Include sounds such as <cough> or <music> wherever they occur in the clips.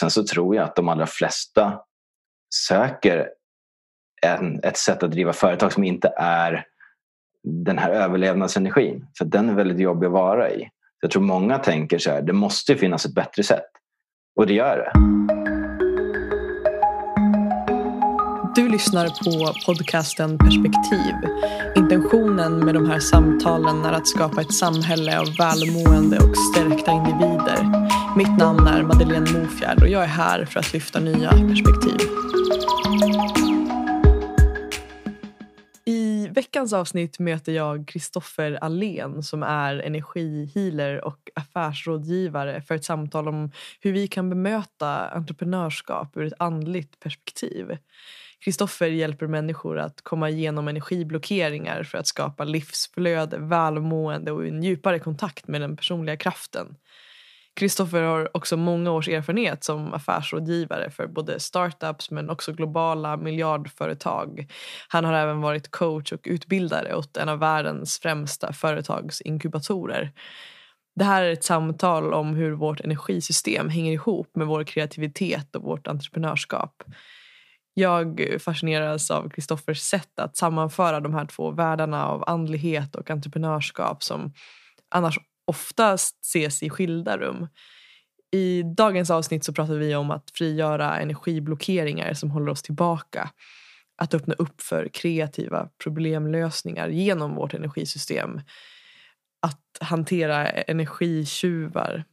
Sen så tror jag att de allra flesta söker en, ett sätt att driva företag som inte är den här överlevnadsenergin. För den är väldigt jobbig att vara i. Jag tror många tänker så här, det måste finnas ett bättre sätt. Och det gör det. Du lyssnar på podcasten Perspektiv. Intentionen med de här samtalen är att skapa ett samhälle av välmående och stärkta individer. Mitt namn är Madeleine Mofjärd och jag är här för att lyfta nya perspektiv. I veckans avsnitt möter jag Kristoffer Allén som är energihealer och affärsrådgivare för ett samtal om hur vi kan bemöta entreprenörskap ur ett andligt perspektiv. Kristoffer hjälper människor att komma igenom energiblockeringar för att skapa livsflöde, välmående och en djupare kontakt med den personliga kraften. Kristoffer har också många års erfarenhet som affärsrådgivare för både startups men också globala miljardföretag. Han har även varit coach och utbildare åt en av världens främsta företagsinkubatorer. Det här är ett samtal om hur vårt energisystem hänger ihop med vår kreativitet och vårt entreprenörskap. Jag fascineras av Kristoffers sätt att sammanföra de här två världarna av andlighet och entreprenörskap som annars oftast ses i skilda rum. I dagens avsnitt så pratar vi om att frigöra energiblockeringar som håller oss tillbaka. Att öppna upp för kreativa problemlösningar genom vårt energisystem. Att hantera energitjuvar.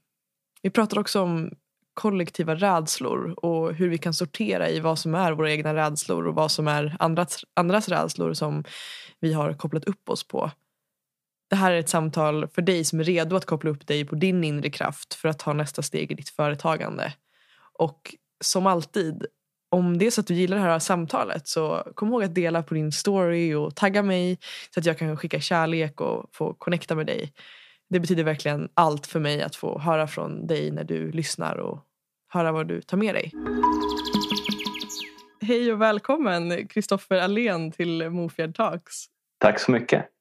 Vi pratar också om kollektiva rädslor och hur vi kan sortera i vad som är våra egna rädslor och vad som är andras, andras rädslor som vi har kopplat upp oss på. Det här är ett samtal för dig som är redo att koppla upp dig på din inre kraft för att ta nästa steg i ditt företagande. Och som alltid, om det är så att du gillar det här samtalet så kom ihåg att dela på din story och tagga mig så att jag kan skicka kärlek och få connecta med dig. Det betyder verkligen allt för mig att få höra från dig när du lyssnar och höra vad du tar med dig. Hej och välkommen Kristoffer Allén till Mofjärd Talks. Tack så mycket.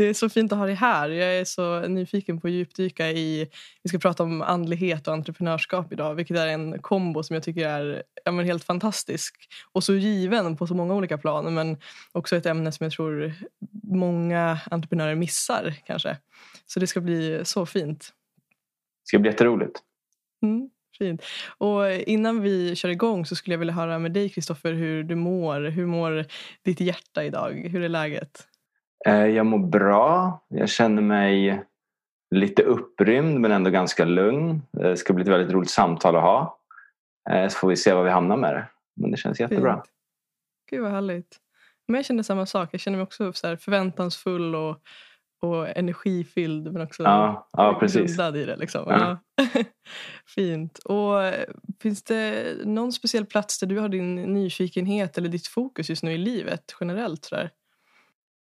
Det är så fint att ha dig här. Jag är så nyfiken på att djupdyka i... Vi ska prata om andlighet och entreprenörskap idag vilket är en kombo som jag tycker är ja, men helt fantastisk och så given på så många olika plan men också ett ämne som jag tror många entreprenörer missar kanske. Så det ska bli så fint. Det ska bli jätteroligt. Mm, fint. Och innan vi kör igång så skulle jag vilja höra med dig Kristoffer hur du mår. Hur mår ditt hjärta idag? Hur är läget? Eh, jag mår bra. Jag känner mig lite upprymd men ändå ganska lugn. Det ska bli ett väldigt roligt samtal att ha. Eh, så får vi se var vi hamnar med det. Men det känns jättebra. Fint. Gud vad härligt. Men jag känner samma sak. Jag känner mig också så förväntansfull och, och energifylld men också ja, ja, precis. i det. Liksom. Ja. <laughs> Fint. Och eh, Finns det någon speciell plats där du har din nyfikenhet eller ditt fokus just nu i livet generellt? Sådär?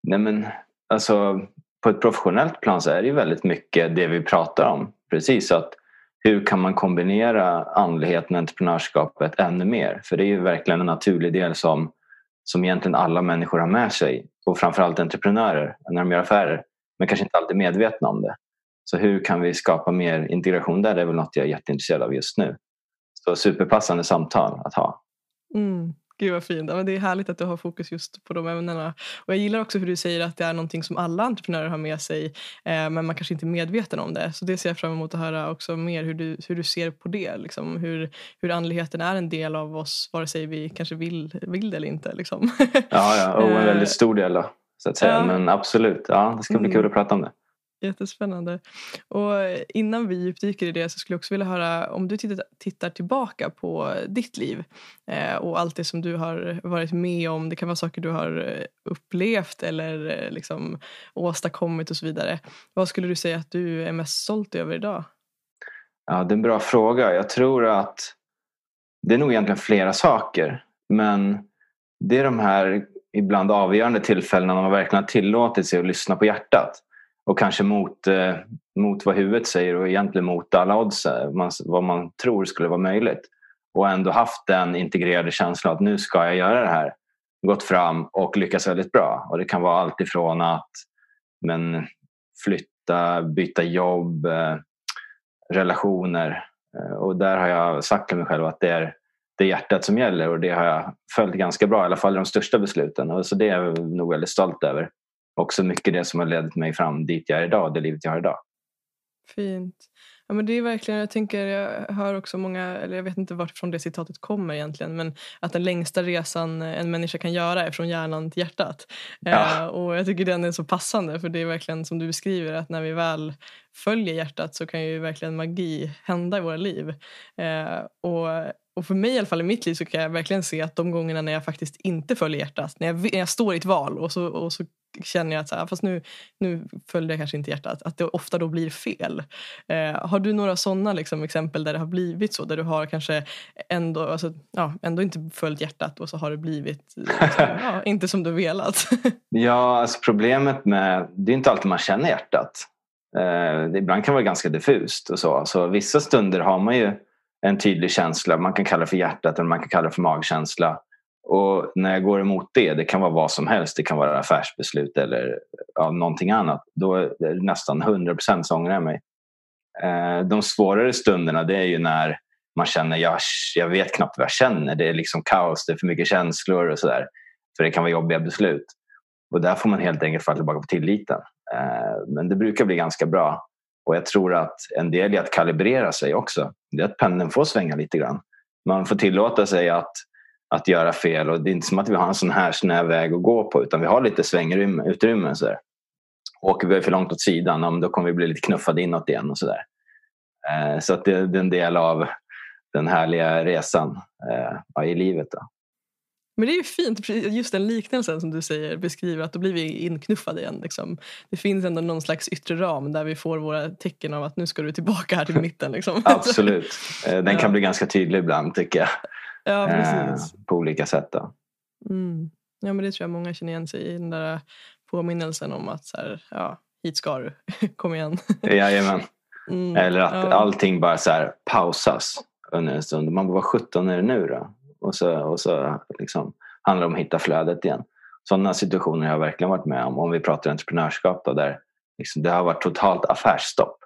Nej men alltså på ett professionellt plan så är det ju väldigt mycket det vi pratar om. Precis att hur kan man kombinera andligheten och entreprenörskapet ännu mer? För det är ju verkligen en naturlig del som, som egentligen alla människor har med sig. Och framförallt entreprenörer när de gör affärer. Men kanske inte alltid medvetna om det. Så hur kan vi skapa mer integration där? Det är väl något jag är jätteintresserad av just nu. Så superpassande samtal att ha. Mm. Gud vad fint. Det är härligt att du har fokus just på de ämnena. Och jag gillar också hur du säger att det är någonting som alla entreprenörer har med sig eh, men man kanske inte är medveten om det. Så det ser jag fram emot att höra också mer hur du, hur du ser på det. Liksom. Hur, hur andligheten är en del av oss vare sig vi kanske vill, vill det eller inte. Liksom. ja, ja, och en väldigt <laughs> stor del då, så att säga. Ja. Men absolut, ja, det ska bli kul att prata om det. Jättespännande. Och innan vi djupdyker i det så skulle jag också vilja höra om du tittar, tittar tillbaka på ditt liv eh, och allt det som du har varit med om. Det kan vara saker du har eh, upplevt eller eh, liksom åstadkommit och så vidare. Vad skulle du säga att du är mest stolt över idag? Ja, det är en bra fråga. Jag tror att det är nog egentligen flera saker. Men det är de här ibland avgörande tillfällena när man verkligen har tillåtit sig att lyssna på hjärtat och kanske mot, eh, mot vad huvudet säger och egentligen mot alla odds, eh, man, vad man tror skulle vara möjligt. Och ändå haft den integrerade känslan att nu ska jag göra det här. Gått fram och lyckats väldigt bra. Och det kan vara allt ifrån att men, flytta, byta jobb, eh, relationer, eh, och där har jag sagt till mig själv att det är, det är hjärtat som gäller och det har jag följt ganska bra, i alla fall i de största besluten. Och så det är jag nog väldigt stolt över. Också mycket det som har lett mig fram dit jag är idag, det livet jag har idag. Fint. Ja, men det är verkligen, jag tänker, jag hör också många, eller jag vet inte varifrån det citatet kommer egentligen, men att den längsta resan en människa kan göra är från hjärnan till hjärtat. Ja. Eh, och jag tycker den är så passande, för det är verkligen som du beskriver, att när vi väl följer hjärtat så kan ju verkligen magi hända i våra liv. Eh, och och för mig i alla fall i mitt liv så kan jag verkligen se att de gångerna när jag faktiskt inte följer hjärtat, när jag, när jag står i ett val och så, och så känner jag att så här, fast nu, nu följde jag kanske inte hjärtat, att det ofta då blir fel. Eh, har du några sådana liksom, exempel där det har blivit så? Där du har kanske ändå, alltså, ja, ändå inte följt hjärtat och så har det blivit liksom, <laughs> ja, inte som du velat? <laughs> ja, alltså problemet med, det är inte alltid man känner hjärtat. Eh, ibland kan det vara ganska diffust och så. Så vissa stunder har man ju en tydlig känsla. Man kan kalla det för hjärtat eller man kan kalla det för magkänsla. Och när jag går emot det, det kan vara vad som helst, det kan vara affärsbeslut eller ja, någonting annat. Då är det nästan 100 %. så ångrar jag mig. Eh, de svårare stunderna det är ju när man känner, jag, jag vet knappt vad jag känner. Det är liksom kaos, det är för mycket känslor och sådär. För det kan vara jobbiga beslut. Och där får man helt enkelt falla tillbaka på tilliten. Eh, men det brukar bli ganska bra. Och jag tror att en del i att kalibrera sig också, det är att pendeln får svänga lite grann. Man får tillåta sig att, att göra fel och det är inte som att vi har en sån här snäv väg att gå på utan vi har lite svängutrymme. Så där. Åker vi för långt åt sidan, då kommer vi bli lite knuffade inåt igen och sådär. Eh, så att det, är en del av den härliga resan eh, i livet. Då. Men det är ju fint, just den liknelsen som du säger beskriver att då blir vi inknuffade igen. Liksom. Det finns ändå någon slags yttre ram där vi får våra tecken av att nu ska du tillbaka här till <laughs> mitten. Liksom. Absolut, eh, den kan bli ganska tydlig ibland tycker jag. Ja, precis. Eh, på olika sätt. Mm. Ja, men det tror jag många känner igen sig i, den där påminnelsen om att så här, ja, hit ska du, <laughs> kom igen. Jajamän. Mm, Eller att ja. allting bara så här pausas under en stund. Man bara, vad sjutton är det nu då? Och så, och så liksom handlar det om att hitta flödet igen. Sådana situationer har jag verkligen varit med om. Om vi pratar entreprenörskap då, där liksom det har varit totalt affärsstopp.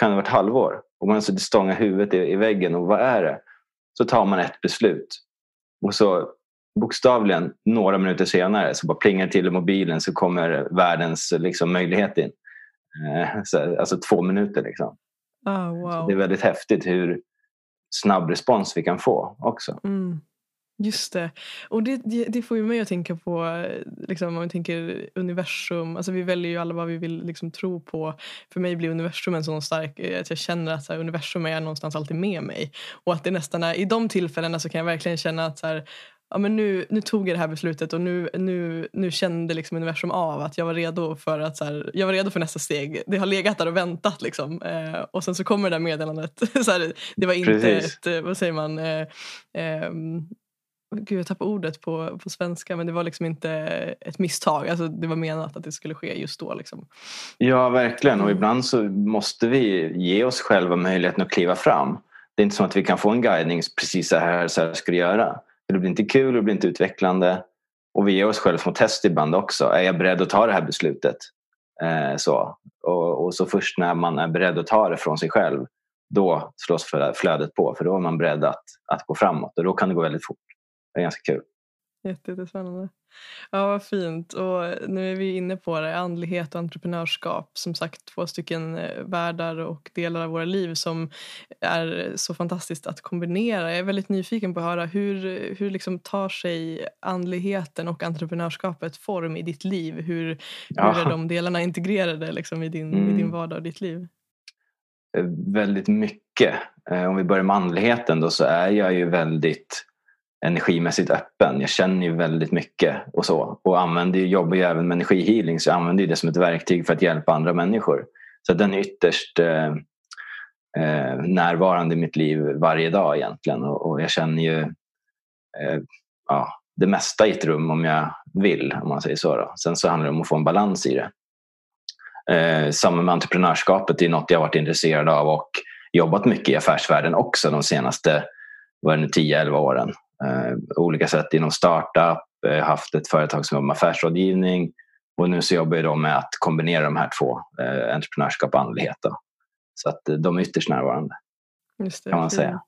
Kan det ha varit halvår och man har stångat huvudet i, i väggen och vad är det? Så tar man ett beslut och så bokstavligen några minuter senare så bara plingar till i mobilen så kommer världens liksom, möjlighet in. Eh, så, alltså två minuter liksom. Oh, wow. Det är väldigt häftigt hur, snabb respons vi kan få också. Mm. Just det. Och det, det, det, får ju mig att tänka på, liksom, om vi tänker universum. Alltså vi väljer ju alla vad vi vill liksom, tro på. För mig blir universum en sån stark, eh, att jag känner att så här, universum är någonstans alltid med mig. Och att det nästan är, i de tillfällena så kan jag verkligen känna att så här, ja, men nu, nu tog jag det här beslutet och nu, nu, nu kände liksom universum av att jag var redo för att så här, jag var redo för nästa steg. Det har legat där och väntat liksom. Eh, och sen så kommer det där meddelandet. <laughs> så här, det var inte Precis. ett, eh, vad säger man, eh, eh, Gud, jag tappade ordet på, på svenska men det var liksom inte ett misstag. Alltså, det var menat att det skulle ske just då. Liksom. Ja, verkligen. Och mm. ibland så måste vi ge oss själva möjligheten att kliva fram. Det är inte som att vi kan få en guidning precis så här, så här ska du göra. Det blir inte kul, det blir inte utvecklande. Och vi ger oss själva små test ibland också. Är jag beredd att ta det här beslutet? Eh, så. Och, och, så först när man är beredd att ta det från sig själv då slås flödet på för då är man beredd att, att gå framåt och då kan det gå väldigt fort. Det är ganska kul. Jättespännande. <laughs> Ja, vad fint. Och nu är vi inne på det, andlighet och entreprenörskap. Som sagt, två stycken eh, världar och delar av våra liv som är så fantastiskt att kombinera. Jag är väldigt nyfiken på att höra hur, hur liksom tar sig andligheten och entreprenörskapet form i ditt liv? Hur, hur är de delarna integrerade liksom, i, din, mm. i din vardag och ditt liv? Eh, väldigt mycket. Eh, om vi börjar med andligheten då så är jag ju väldigt energimässigt öppen. Jag känner ju väldigt mycket och så. Och använder, jobbar ju även med energihealing så jag använder det som ett verktyg för att hjälpa andra människor. Så den är ytterst eh, eh, närvarande i mitt liv varje dag egentligen. Och, och jag känner ju eh, ja, det mesta i ett rum om jag vill, om man säger så. Då. Sen så handlar det om att få en balans i det. Eh, samma med entreprenörskapet, det är något jag varit intresserad av och jobbat mycket i affärsvärlden också de senaste 10-11 åren olika sätt inom startup, eh, haft ett företag som jobbar med affärsrådgivning och nu så jobbar jag med att kombinera de här två, eh, entreprenörskap och andlighet. Då. Så att eh, de är ytterst närvarande. Just det, kan man fint. säga.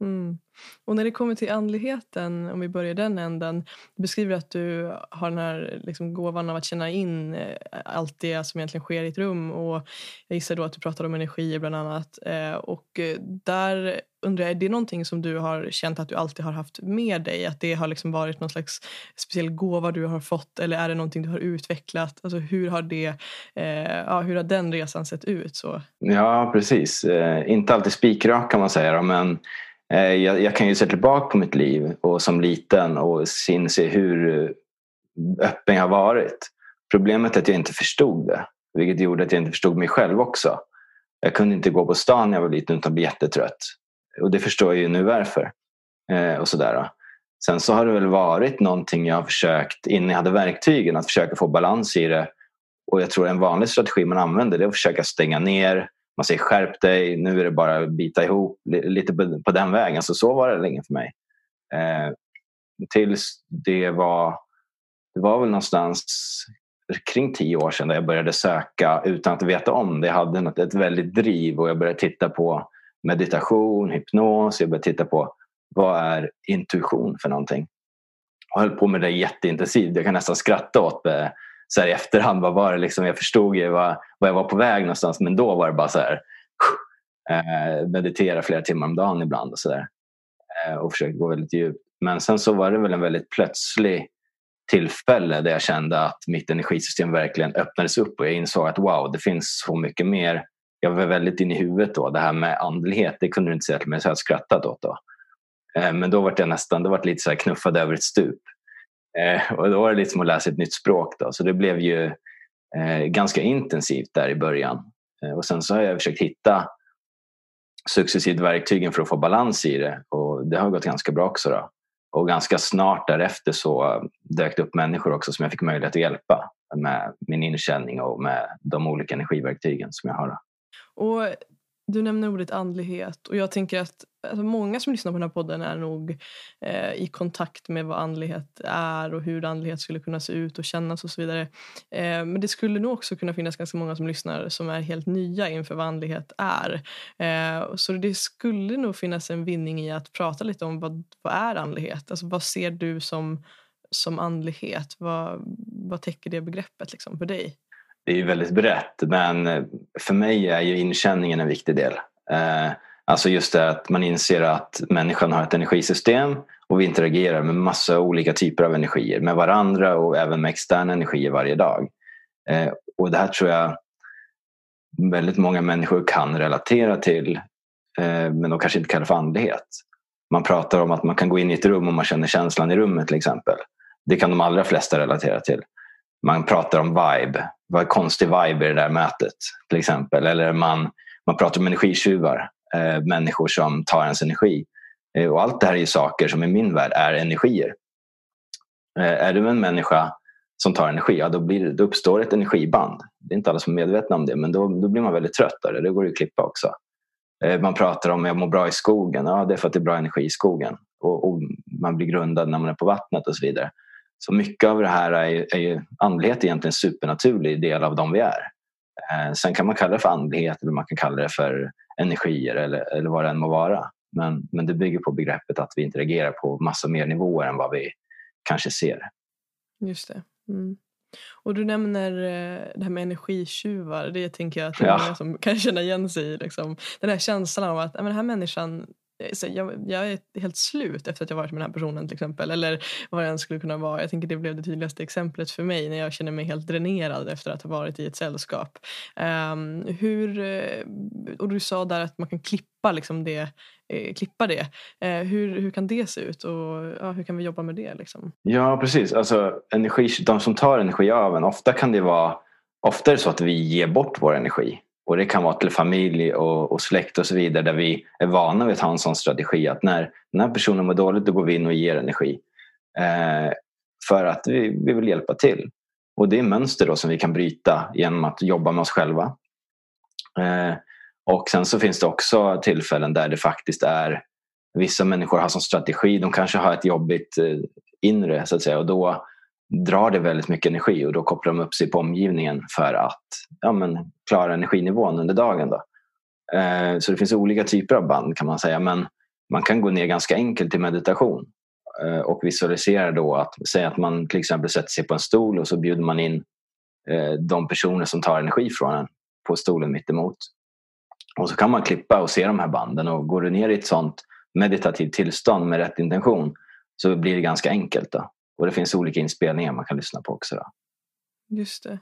Mm. Och när det kommer till andligheten, om vi börjar den änden. Du beskriver att du har den här liksom, gåvan av att känna in eh, allt det som egentligen sker i ett rum. Och jag gissar då att du pratar om energier bland annat. Eh, och eh, där undrar jag, är det någonting som du har känt att du alltid har haft med dig? Att det har liksom varit någon slags speciell gåva du har fått? Eller är det någonting du har utvecklat? Alltså hur har, det, eh, ja, hur har den resan sett ut? Så? Ja, precis. Eh, inte alltid spikrak kan man säga. Då, men Eh, jag, jag, kan ju se tillbaka på mitt liv och som liten och inse hur öppen jag har varit. Problemet är att jag inte förstod det. Vilket gjorde att jag inte förstod mig själv också. Jag kunde inte gå på stan när jag var liten utan bli jättetrött. Och det förstår jag ju nu varför. Eh, och sådär. Sen så har det väl varit någonting jag har försökt, innan jag hade verktygen, att försöka få balans i det. Och jag tror en vanlig strategi man använder det är att försöka stänga ner, man säger skärp dig, nu är det bara att bita ihop. Lite på den vägen. Så så var det länge för mig. Eh, tills det var, det var väl någonstans kring tio år sedan där jag började söka utan att veta om det. Jag hade något, ett väldigt driv och jag började titta på meditation, hypnos. Jag började titta på vad är intuition för någonting. Jag höll på med det jätteintensivt. Jag kan nästan skratta åt det så här i efterhand, vad var det liksom, jag förstod ju vad, vad jag var på väg någonstans men då var det bara så här eh, meditera flera timmar om dagen ibland och sådär. Eh, och försökte gå väldigt djupt. Men sen så var det väl en väldigt plötslig tillfälle där jag kände att mitt energisystem verkligen öppnades upp och jag insåg att wow, det finns så mycket mer. Jag var väldigt inne i huvudet då. Det här med andlighet, det kunde du inte säga till mig så jag skrattat åt då. Eh, men då var jag nästan, då var lite så här knuffad över ett stup. Eh, och då var det lite som att läsa ett nytt språk. Då. Så det blev ju eh, ganska intensivt där i början. Eh, och sen så har jag försökt hitta successivt verktygen för att få balans i det. Och det har gått ganska bra också. Då. Och ganska snart därefter så dök det upp människor också som jag fick möjlighet att hjälpa med min inkänning och med de olika energiverktygen som jag har. Och du nämner ordet andlighet och jag tänker att alltså, många som lyssnar på den här podden är nog eh, i kontakt med vad andlighet är och hur andlighet skulle kunna se ut och kännas och så vidare. Eh, men det skulle nog också kunna finnas ganska många som lyssnar som är helt nya inför vad andlighet är. Eh, så det skulle nog finnas en vinning i att prata lite om vad, vad är andlighet? Alltså vad ser du som, som andlighet? Vad, vad täcker det begreppet liksom för dig? Det är väldigt brett men eh, för mig är ju inkänningen en viktig del. Eh, alltså just det att man inser att människan har ett energisystem och vi interagerar med massa olika typer av energier med varandra och även med externa energier varje dag. Eh, och det här tror jag väldigt många människor kan relatera till men de kanske inte kallar det för andlighet. Man pratar om att man kan gå in i ett rum och man känner känslan i rummet till exempel. Det kan de allra flesta relatera till man pratar om vibe. Vad är konstig vibe i det där mötet till exempel. Eller man, man pratar om energitjuvar. Eh, människor som tar ens energi. Eh, och allt det här är ju saker som i min värld är energier. Eh, är du en människa som tar energi, ja, då, blir, då uppstår ett energiband. Det är inte alla som är medvetna om det, men då, då blir man väldigt trött av det. Det går det att klippa också. Eh, man pratar om att jag mår bra i skogen. Ja, det är för att det är bra energi i skogen. Och, och, man blir grundad när man är på vattnet och så vidare. Så mycket av det här är är ju andlighet är egentligen en supernaturlig del av de vi är. Eh, sen kan man kalla det för andlighet eller man kan kalla det för energier eller, eller vad det än må vara. Men, men det bygger på begreppet att vi interagerar på massa mer nivåer än vad vi kanske ser. Just det. Mm. Och du nämner eh, det här med energitjuvar. Det tänker jag att det är ja. många som kan känna igen sig i. Liksom. Den här känslan av att men den här människan Eh, så jag, jag, är helt slut efter att jag varit med den här personen till exempel. Eller vad det än skulle kunna vara. Jag tänker det blev det tydligaste exemplet för mig när jag känner mig helt dränerad efter att ha varit i ett sällskap. Um, hur, eh, och du sa där att man kan klippa liksom det. Eh, klippa det. Uh, hur, hur kan det se ut och uh, hur kan vi jobba med det? Liksom? Ja precis. Alltså, energi, de som tar energi av en, ofta kan det vara Ofta är det så att vi ger bort vår energi. Och det kan vara till familj och, och släkt och så vidare där vi är vana vid att ha en sån strategi att när den här personen mår dåligt då går vi in och ger energi. Eh, för att vi, vi vill hjälpa till. Och det är mönster då som vi kan bryta genom att jobba med oss själva. Eh, och sen så finns det också tillfällen där det faktiskt är Vissa människor har som strategi, de kanske har ett jobbigt eh, inre så att säga och då drar det väldigt mycket energi och då kopplar de upp sig på omgivningen för att ja, men, klara energinivån under dagen. Då. Eh, så det finns olika typer av band kan man säga. Men man kan gå ner ganska enkelt till meditation eh, och visualisera då att säga att man till exempel sätter sig på en stol och så bjuder man in eh, de personer som tar energi från en på stolen mittemot. Och så kan man klippa och se de här banden och går du ner i ett sånt meditativt tillstånd med rätt intention så blir det ganska enkelt. Då. Och det finns olika inspelningar man kan lyssna på också. Då. Just det.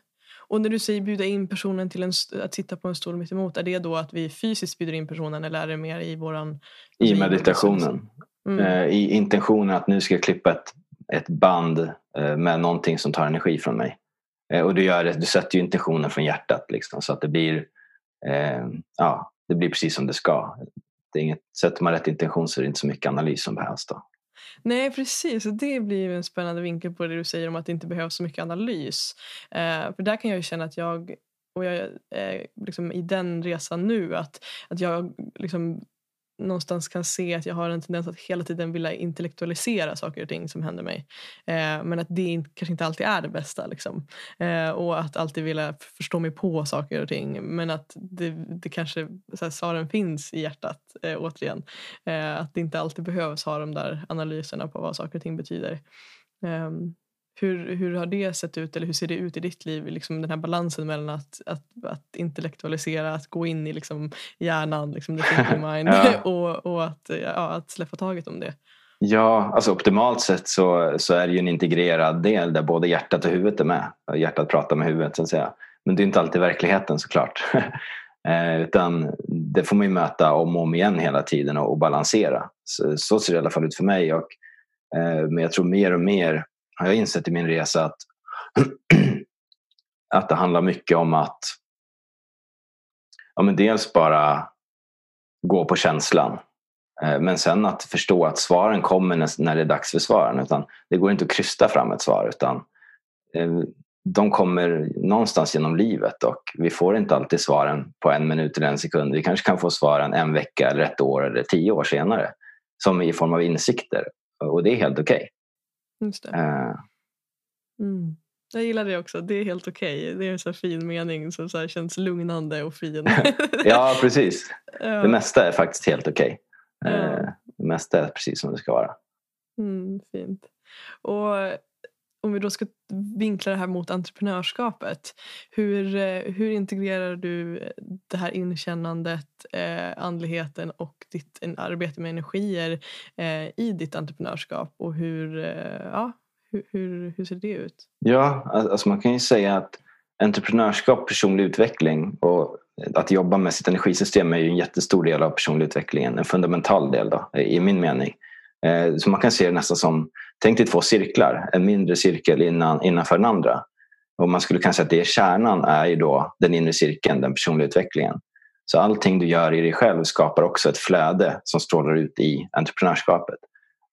Och när du säger bjuda in personen till en, att sitta på en stol mitt emot, är det då att vi fysiskt bjuder in personen eller är det mer i våran... I alltså meditationen. Mm. Eh, I intentionen att nu ska jag klippa ett, ett band eh, med någonting som tar energi från mig. Eh, och du, gör det, du sätter ju intentionen från hjärtat liksom, så att det blir, eh, ja, det blir precis som det ska. Det är inget, sätter man rätt intention så är det inte så mycket analys som behövs. Då. Nej, precis. Det blir en spännande vinkel på det du säger om att det inte behövs så mycket analys. Eh, för där kan jag ju känna att jag och jag är eh, liksom i den resan nu att, att jag liksom någonstans kan se att jag har en tendens att hela tiden vilja intellektualisera saker och ting som händer mig. Eh, men att det kanske inte alltid är det bästa. Liksom. Eh, och att alltid vilja förstå mig på saker och ting. Men att det, det kanske, så här, svaren finns i hjärtat eh, återigen. Eh, att det inte alltid behövs ha de där analyserna på vad saker och ting betyder. Um, hur, hur har det sett ut eller hur ser det ut i ditt liv? Liksom den här balansen mellan att, att, att intellektualisera, att gå in i liksom hjärnan, liksom the <laughs> mind ja. <laughs> och, och att, ja, att släppa taget om det. Ja, alltså optimalt sett så, så är det ju en integrerad del där både hjärtat och huvudet är med. Hjärtat pratar med huvudet så att säga. Men det är inte alltid verkligheten såklart. <laughs> eh, utan det får man ju möta om och om igen hela tiden och, och balansera. Så, så, ser det i alla fall ut för mig. Och, eh, men jag tror mer och mer har jag insett i min resa att, <clears throat> att det handlar mycket om att ja, men dels bara gå på känslan. Eh, men sen att förstå att svaren kommer när det är dags för svaren. Utan det går inte att krysta fram ett svar utan eh, de kommer någonstans genom livet och vi får inte alltid svaren på en minut eller en sekund. Vi kanske kan få svaren en vecka, eller ett år eller tio år senare. Som i form av insikter. Och det är helt okej. Just det. Uh. Mm. Jag gillar det också. Det är helt okej. Okay. Det är en så fin mening som så känns lugnande och fin. <laughs> ja, precis. <laughs> Ja. Det mesta är faktiskt helt okej. Okay. Ja. Uh, det mesta är precis som det ska vara. Mm, fint. Och om vi då ska vinkla det här mot entreprenörskapet. Hur, eh, hur integrerar du eh, det här inkännandet, eh, andligheten och ditt arbete med energier eh, i ditt entreprenörskap? Och hur, eh, ja, hur, hur, hur, ser det ut? Ja, alltså man kan ju säga att entreprenörskap, personlig utveckling och att jobba med sitt energisystem är ju en jättestor del av personlig utveckling. En fundamental del då, i min mening. Eh, så man kan se det nästan som, tänk dig två cirklar, en mindre cirkel innan, innanför den andra. Och man skulle kunna säga att det är kärnan är ju då den inre cirkeln, den personliga utvecklingen. Så allting du gör i dig själv skapar också ett flöde som strålar ut i entreprenörskapet.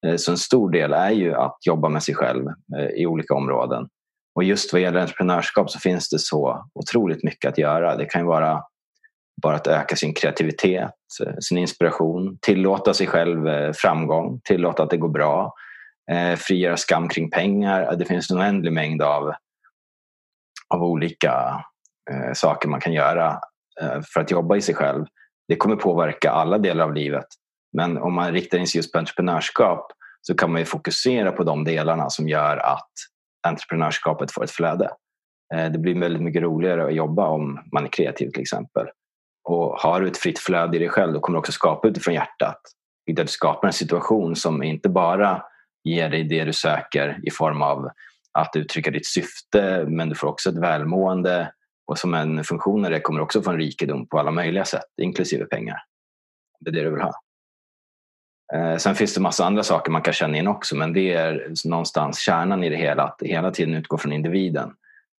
Eh, så en stor del är ju att jobba med sig själv eh, i olika områden. Och just vad gäller entreprenörskap så finns det så otroligt mycket att göra. Det kan ju vara bara att öka sin kreativitet, eh, sin inspiration, tillåta sig själv eh, framgång, tillåta att det går bra, eh, frigöra skam kring pengar. Det finns en oändlig mängd av, av olika saker man kan göra för att jobba i sig själv. Det kommer påverka alla delar av livet. Men om man riktar in sig just på entreprenörskap så kan man fokusera på de delarna som gör att entreprenörskapet får ett flöde. Det blir väldigt mycket roligare att jobba om man är kreativ till exempel. Och har du ett fritt flöde i dig själv då kommer du också skapa utifrån hjärtat. Där du skapar en situation som inte bara ger dig det du söker i form av att uttrycka ditt syfte men du får också ett välmående och som en funktion av det kommer du också få en rikedom på alla möjliga sätt, inklusive pengar. Det är det du vill ha. Eh, sen finns det massa andra saker man kan känna in också men det är någonstans kärnan i det hela, att hela tiden utgå från individen.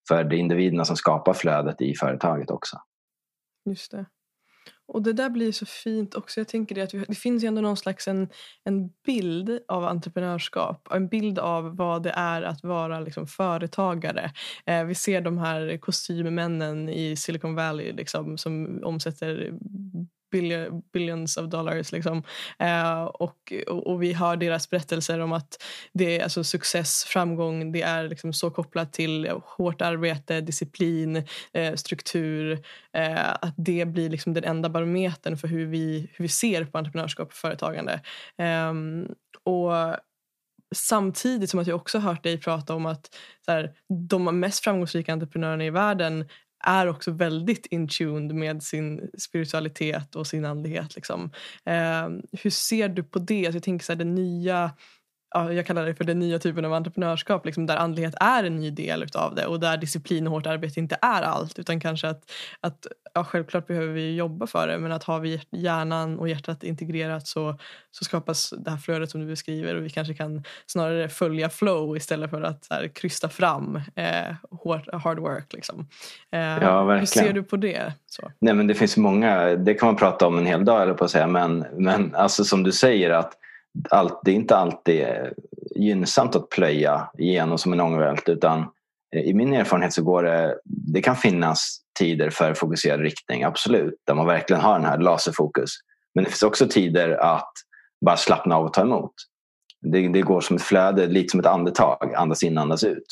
För det är individerna som skapar flödet i företaget också. Just det. Och det där blir så fint också. Jag tänker det att vi, det finns ju ändå någon slags en, en bild av entreprenörskap. En bild av vad det är att vara liksom företagare. Eh, vi ser de här kostymmännen i Silicon Valley liksom, som omsätter billion, billions of dollars. Liksom. Eh, och, och, och, vi hör deras berättelser om att det är alltså success, framgång, det är liksom så kopplat till hårt arbete, disciplin, eh, struktur. Eh, att det blir liksom den enda barometern för hur vi, hur vi ser på entreprenörskap och företagande. Ehm, och Samtidigt som att jag också hört dig prata om att så här, de mest framgångsrika entreprenörerna i världen är också väldigt in tuned med sin spiritualitet och sin andlighet. Liksom. Eh, hur ser du på det? Alltså jag tänker så här, den nya ja, jag kallar det för den nya typen av entreprenörskap liksom, där andlighet är en ny del av det och där disciplin och hårt arbete inte är allt utan kanske att, att ja, självklart behöver vi jobba för det men att har vi hjärnan och hjärtat integrerat så, så skapas det här flödet som du beskriver och vi kanske kan snarare följa flow istället för att här, krysta fram eh, hard, hard work. Liksom. Eh, ja, verkligen. Hur ser du på det? Så. Nej, men det finns många, det kan man prata om en hel dag eller på att säga men, men alltså som du säger att allt, det är inte alltid eh, gynnsamt att plöja igenom som en ångvält utan eh, i min erfarenhet så går det, det kan finnas tider för fokuserad riktning, absolut, där man verkligen har den här laserfokus. Men det finns också tider att bara slappna av och ta emot. Det, det går som ett flöde, lite som ett andetag, andas in, andas ut.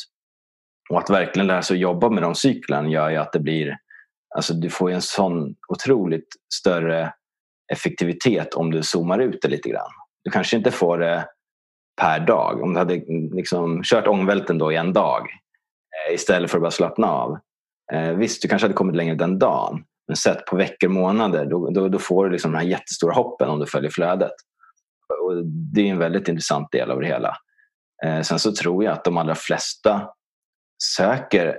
Och att verkligen lära sig att jobba med de cyklerna gör ju att det blir, alltså du får en sån otroligt större effektivitet om du zoomar ut det lite grann. Du kanske inte får det per dag. Om du hade mm, liksom kört ångvälten då i en dag eh, istället för att bara slappna av. Eh, visst, du kanske hade kommit längre den dagen. Men sett på veckor, månader, då, då, då får du liksom de här jättestora hoppen om du följer flödet. Och det är en väldigt intressant del av det hela. Eh, sen så tror jag att de allra flesta söker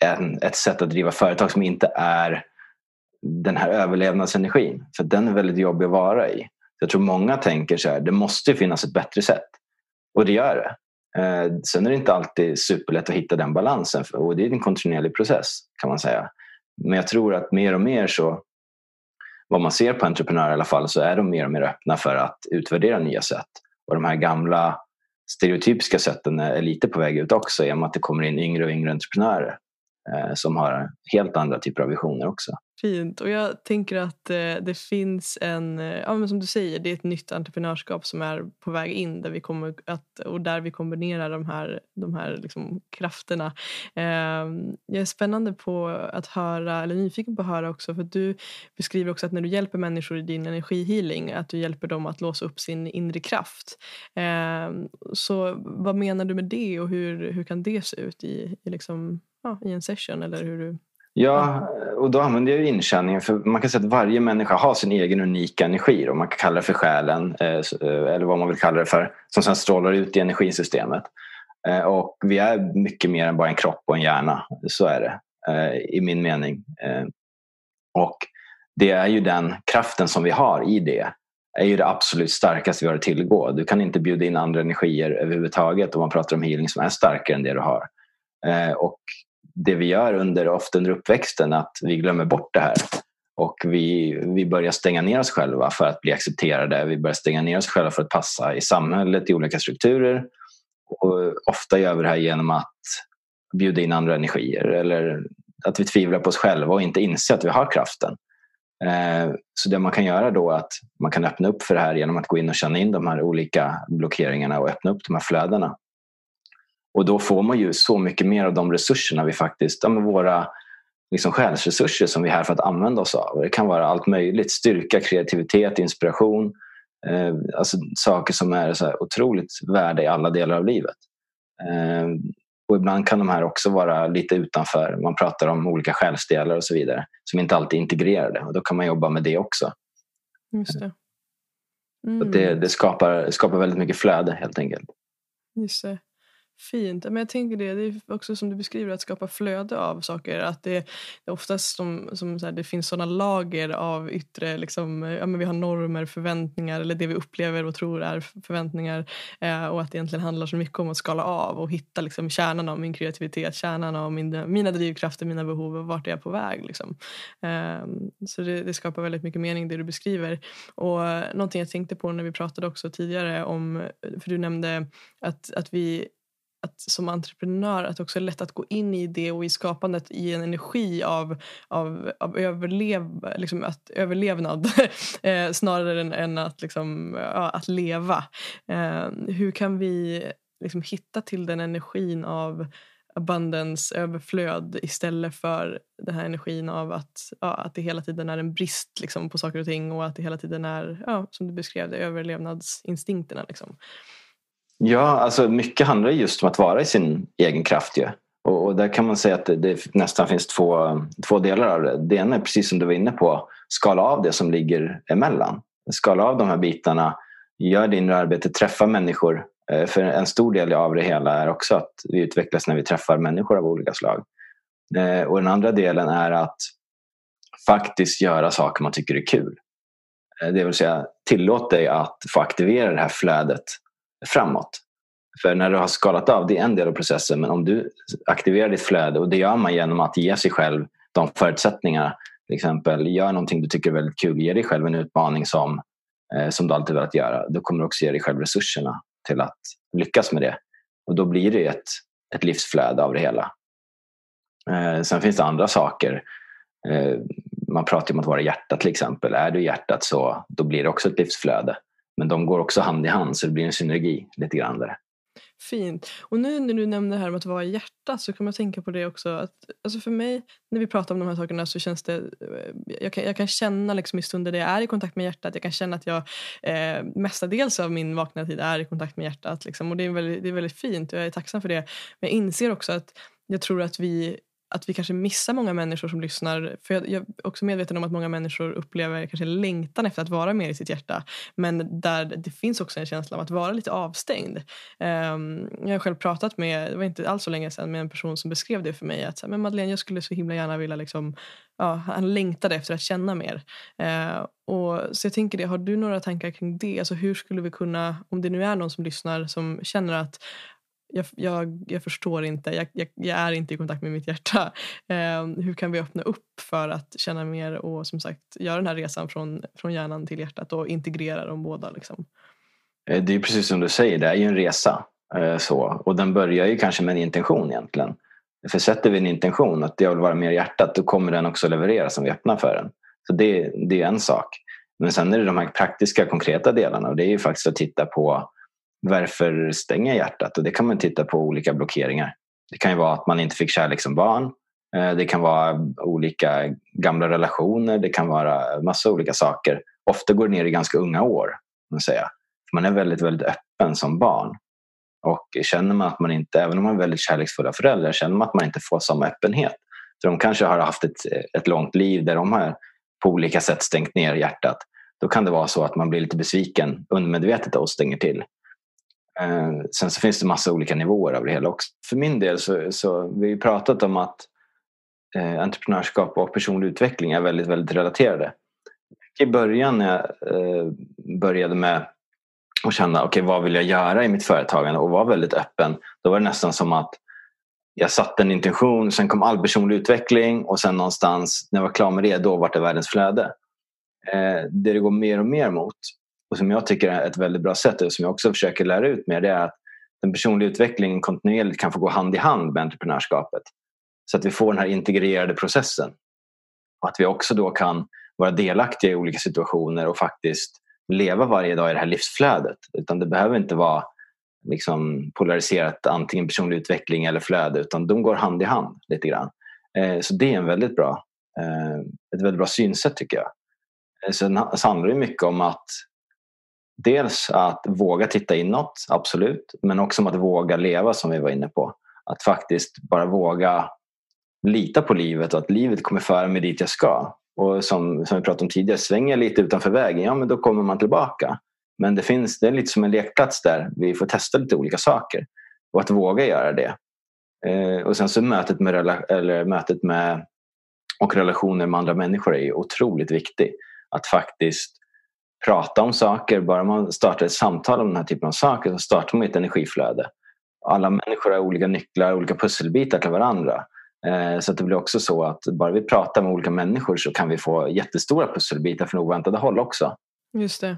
en, ett sätt att driva företag som inte är den här överlevnadsenergin. För den är väldigt jobbig att vara i. Jag tror många tänker så här, det måste finnas ett bättre sätt. Och det gör det. Eh, sen är det inte alltid superlätt att hitta den balansen och det är en kontinuerlig process kan man säga. Men jag tror att mer och mer så, vad man ser på entreprenörer i alla fall, så är de mer och mer öppna för att utvärdera nya sätt. Och de här gamla stereotypiska sätten är lite på väg ut också i och med att det kommer in yngre och yngre entreprenörer eh, som har helt andra typer av visioner också. Fint. Och jag tänker att eh, det finns en, eh, ja men som du säger, det är ett nytt entreprenörskap som är på väg in där vi kommer att, och där vi kombinerar de här, de här liksom krafterna. Eh, jag är spännande på att höra, eller nyfiken på att höra också, för du beskriver också att när du hjälper människor i din energihealing, att du hjälper dem att låsa upp sin inre kraft. Eh, så vad menar du med det och hur, hur kan det se ut i, i, liksom, ja, i en session? Eller hur du Ja, och då använder jag inkänningen för man kan säga att varje människa har sin egen unika energi. Och man kan kalla det för själen eh, eh, eller vad man vill kalla det för. Som sen strålar ut i energisystemet. Eh, och vi är mycket mer än bara en kropp och en hjärna. Så är det i min mening. Och det är ju den kraften som vi har i det är ju det absolut starkaste vi har att tillgå. Du kan inte bjuda in andra energier överhuvudtaget om man pratar om healing som är starkare än det du har. Och det vi gör under, ofta under uppväxten att vi glömmer bort det här. Och vi, vi börjar stänga ner oss själva för att bli accepterade. Vi börjar stänga ner oss själva för att passa i samhället, i olika strukturer. Och ofta gör vi det här genom att bjuda in andra energier eller att vi tvivlar på oss själva och inte inser att vi har kraften. Eh, så det man kan göra då är att man kan öppna upp för det här genom att gå in och känna in de här olika blockeringarna och öppna upp de här flödena. Och då får man ju så mycket mer av de resurserna vi faktiskt, ja, våra liksom själsresurser som vi är här för att använda oss av. Det kan vara allt möjligt, styrka, kreativitet, inspiration. Eh, alltså saker som är så otroligt värda i alla delar av livet. Eh, och ibland kan de här också vara lite utanför. Man pratar om olika själsdelar och så vidare som inte alltid är integrerade. Och då kan man jobba med det också. Just det. Mm. det, det skapar, skapar väldigt mycket flöde helt enkelt. Just det. Fint. Men jag tänker det, det är också som du beskriver att skapa flöde av saker. Att det, det är oftast som, som så här, det finns sådana lager av yttre, liksom, ja, men vi har normer, förväntningar eller det vi upplever och tror är förväntningar. Eh, och att det egentligen handlar så mycket om att skala av och hitta liksom, kärnan av min kreativitet, kärnan av min, mina drivkrafter, mina behov och vart är jag på väg. Liksom. Eh, så det, det, skapar väldigt mycket mening det du beskriver. Och eh, någonting jag tänkte på när vi pratade också tidigare om, för du nämnde att, att vi att som entreprenör att det också är lätt att gå in i det och i skapandet i en energi av, av, av överlev, liksom att, överlevnad <laughs> eh, snarare än, än, att, liksom, ja, att leva. Eh, hur kan vi liksom hitta till den energin av abundance, överflöd istället för den här energin av att, ja, att det hela tiden är en brist liksom, på saker och ting och att det hela tiden är, ja, som du beskrev det, överlevnadsinstinkterna. Liksom. Ja, alltså mycket handlar just om att vara i sin egen kraft. Ju. Och, och där kan man säga att det, det, nästan finns två, två delar av det. Det ena är precis som du var inne på, skala av det som ligger emellan. Skala av de här bitarna, gör det inre arbete, träffa människor. Eh, för en stor del av det hela är också att vi utvecklas när vi träffar människor av olika slag. Eh, och den andra delen är att faktiskt göra saker man tycker är kul. Eh, det vill säga tillåt dig att få aktivera det här flödet framåt. För när du har skalat av, det är en del av processen, men om du aktiverar ditt flöde och det gör man genom att ge sig själv de förutsättningarna. Till exempel, gör någonting du tycker är väldigt kul, ge dig själv en utmaning som, eh, som du alltid velat göra. Då kommer du också ge dig själv resurserna till att lyckas med det. Och då blir det ett, ett livsflöde av det hela. Eh, sen finns det andra saker. Eh, man pratar om att vara hjärtat till exempel. Är du hjärtat så då blir det också ett livsflöde. Men de går också hand i hand så det blir en synergi lite grann där. Fint. Och nu när du nämner det här om att vara i hjärtat så kan man tänka på det också. Att, alltså för mig, när vi pratar om de här sakerna så känns det... Eh, jag kan, jag kan känna liksom i stunder där jag är i kontakt med hjärtat. Jag kan känna att jag eh, mestadels av min vakna tid är i kontakt med hjärtat. Liksom. Och det är, väldigt, det är väldigt fint och jag är tacksam för det. Men jag inser också att jag tror att vi att vi kanske missar många människor som lyssnar. För jag, jag, är också medveten om att många människor upplever kanske längtan efter att vara mer i sitt hjärta. Men där det finns också en känsla av att vara lite avstängd. Um, jag har själv pratat med, det var inte alls så länge sedan, med en person som beskrev det för mig. Att men Madeleine, jag skulle så himla gärna vilja liksom, ja, han längtade efter att känna mer. Uh, och, så jag tänker det, har du några tankar kring det? Alltså hur skulle vi kunna, om det nu är någon som lyssnar som känner att jag, jag, jag förstår inte, jag, jag, jag, är inte i kontakt med mitt hjärta. Eh, hur kan vi öppna upp för att känna mer och som sagt göra den här resan från, från hjärnan till hjärtat och integrera de båda? Liksom? Eh, det är precis som du säger, det är ju en resa. Eh, så. Och den börjar ju kanske med en intention egentligen. För sätter vi en intention att jag vill vara mer i hjärtat då kommer den också leverera som vi öppnar för den. Så det, det är en sak. Men sen är det de här praktiska konkreta delarna och det är ju faktiskt att titta på varför stänger hjärtat? Och det kan man titta på olika blockeringar. Det kan ju vara att man inte fick kärlek som barn. Eh, det kan vara olika gamla relationer. Det kan vara massa olika saker. Ofta går det ner i ganska unga år. Man, säga. man är väldigt, väldigt öppen som barn. Och känner man att man inte, även om man är väldigt kärleksfulla föräldrar, känner man att man inte får samma öppenhet. För de kanske har haft ett, ett långt liv där de har på olika sätt stängt ner hjärtat. Då kan det vara så att man blir lite besviken undermedvetet och stänger till. Eh, sen så finns det massa olika nivåer av det hela också. För min del så, så vi har pratat om att eh, entreprenörskap och personlig utveckling är väldigt, väldigt relaterade. I början när jag eh, började med att känna okay, vad vill jag göra i mitt företagande och var väldigt öppen. Då var det nästan som att jag satte en intention, sen kom all personlig utveckling och sen någonstans när jag var klar med det, då var det världens flöde. Eh, det det går mer och mer mot och som jag tycker är ett väldigt bra sätt och som jag också försöker lära ut mer det är att den personliga utvecklingen kontinuerligt kan få gå hand i hand med entreprenörskapet. Så att vi får den här integrerade processen. Och att vi också då kan vara delaktiga i olika situationer och faktiskt leva varje dag i det här livsflödet. Utan det behöver inte vara liksom polariserat antingen personlig utveckling eller flöde utan de går hand i hand lite grann. Eh, så det är en väldigt bra, eh, ett väldigt bra synsätt tycker jag. Eh, sen handlar det mycket om att dels att våga titta inåt, absolut. Men också om att våga leva som vi var inne på. Att faktiskt bara våga lita på livet och att livet kommer föra mig dit jag ska. Och som, som vi pratade om tidigare, svänger jag lite utanför vägen, ja men då kommer man tillbaka. Men det, finns, det är lite som en lekplats där vi får testa lite olika saker. Och att våga göra det. Eh, och sen så mötet med, eller mötet med och relationer med andra människor är otroligt viktigt. Att faktiskt prata om saker. Bara man startar ett samtal om den här typen av saker så startar man ett energiflöde. Alla människor har olika nycklar, olika pusselbitar till varandra. Eh, så det blir också så att bara vi pratar med olika människor så kan vi få jättestora pusselbitar från oväntade håll också. Just det.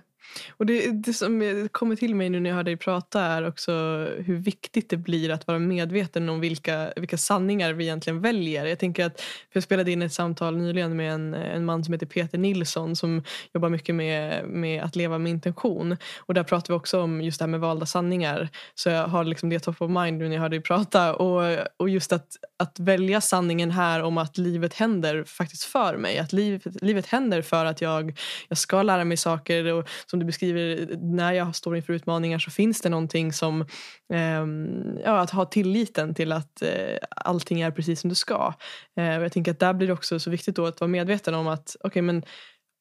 Och det, det som kommer till mig nu när jag hör dig prata är också hur viktigt det blir att vara medveten om vilka, vilka sanningar vi egentligen väljer. Jag tänker att, för jag spelade in ett samtal nyligen med en, en man som heter Peter Nilsson som jobbar mycket med, med att leva med intention. Och där pratade vi också om just det här med valda sanningar. Så jag har liksom det top of mind nu när jag hör dig prata. Och, och just att, att välja sanningen här om att livet händer faktiskt för mig. Att livet, livet händer för att jag, jag ska lära mig saker. Och som du beskriver, när jag står inför utmaningar så finns det någonting som... Eh, ja, att ha tilliten till att eh, allting är precis som det ska. Eh, och jag tänker att där blir det också så viktigt då att vara medveten om att okay, men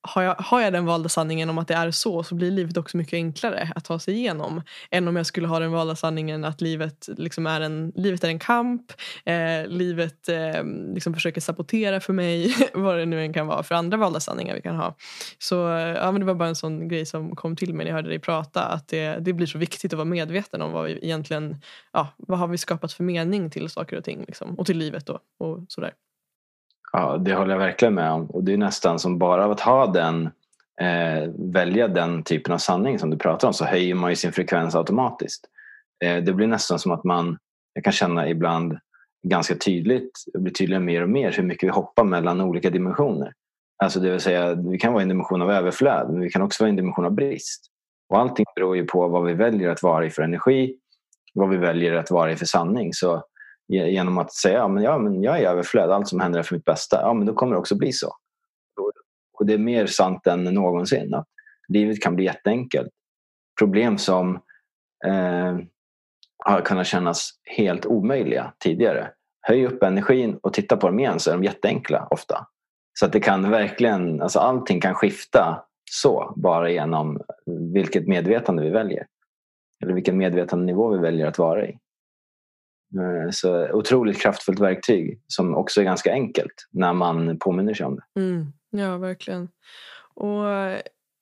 har jag, har jag den valda sanningen om att det är så så blir livet också mycket enklare att ta sig igenom. Än om jag skulle ha den valda sanningen att livet, liksom är, en, livet är en kamp. Eh, livet eh, liksom försöker sabotera för mig. <laughs> vad det nu än kan vara för andra valda sanningar vi kan ha. Så ja, men Det var bara en sån grej som kom till mig när jag hörde dig prata. Att det, det blir så viktigt att vara medveten om vad vi egentligen ja, vad har vi skapat för mening till saker och ting. Liksom, och till livet då, och sådär. Ja, det håller jag verkligen med om. Och det är nästan som bara av att ha den, eh, välja den typen av sanning som du pratar om så höjer man ju sin frekvens automatiskt. Eh, det blir nästan som att man, jag kan känna ibland ganska tydligt, det blir tydligare mer och mer hur mycket vi hoppar mellan olika dimensioner. Alltså det vill säga, vi kan vara i en dimension av överflöd men vi kan också vara i en dimension av brist. Och allting beror ju på vad vi väljer att vara i för energi, vad vi väljer att vara i för sanning. Så genom att säga ja, men, ja, men jag är i överflöd, allt som händer är för mitt bästa. Ja, men då kommer det också bli så. Och det är mer sant än någonsin. Att livet kan bli jätteenkelt. Problem som eh, har kunnat kännas helt omöjliga tidigare. Höj upp energin och titta på dem igen så är de jätteenkla ofta. Så att det kan verkligen, alltså allting kan skifta så bara genom vilket medvetande vi väljer. Eller vilken medvetandenivå vi väljer att vara i. Eh, så otroligt kraftfullt verktyg som också är ganska enkelt när man påminner sig om det. Mm, ja, verkligen. Och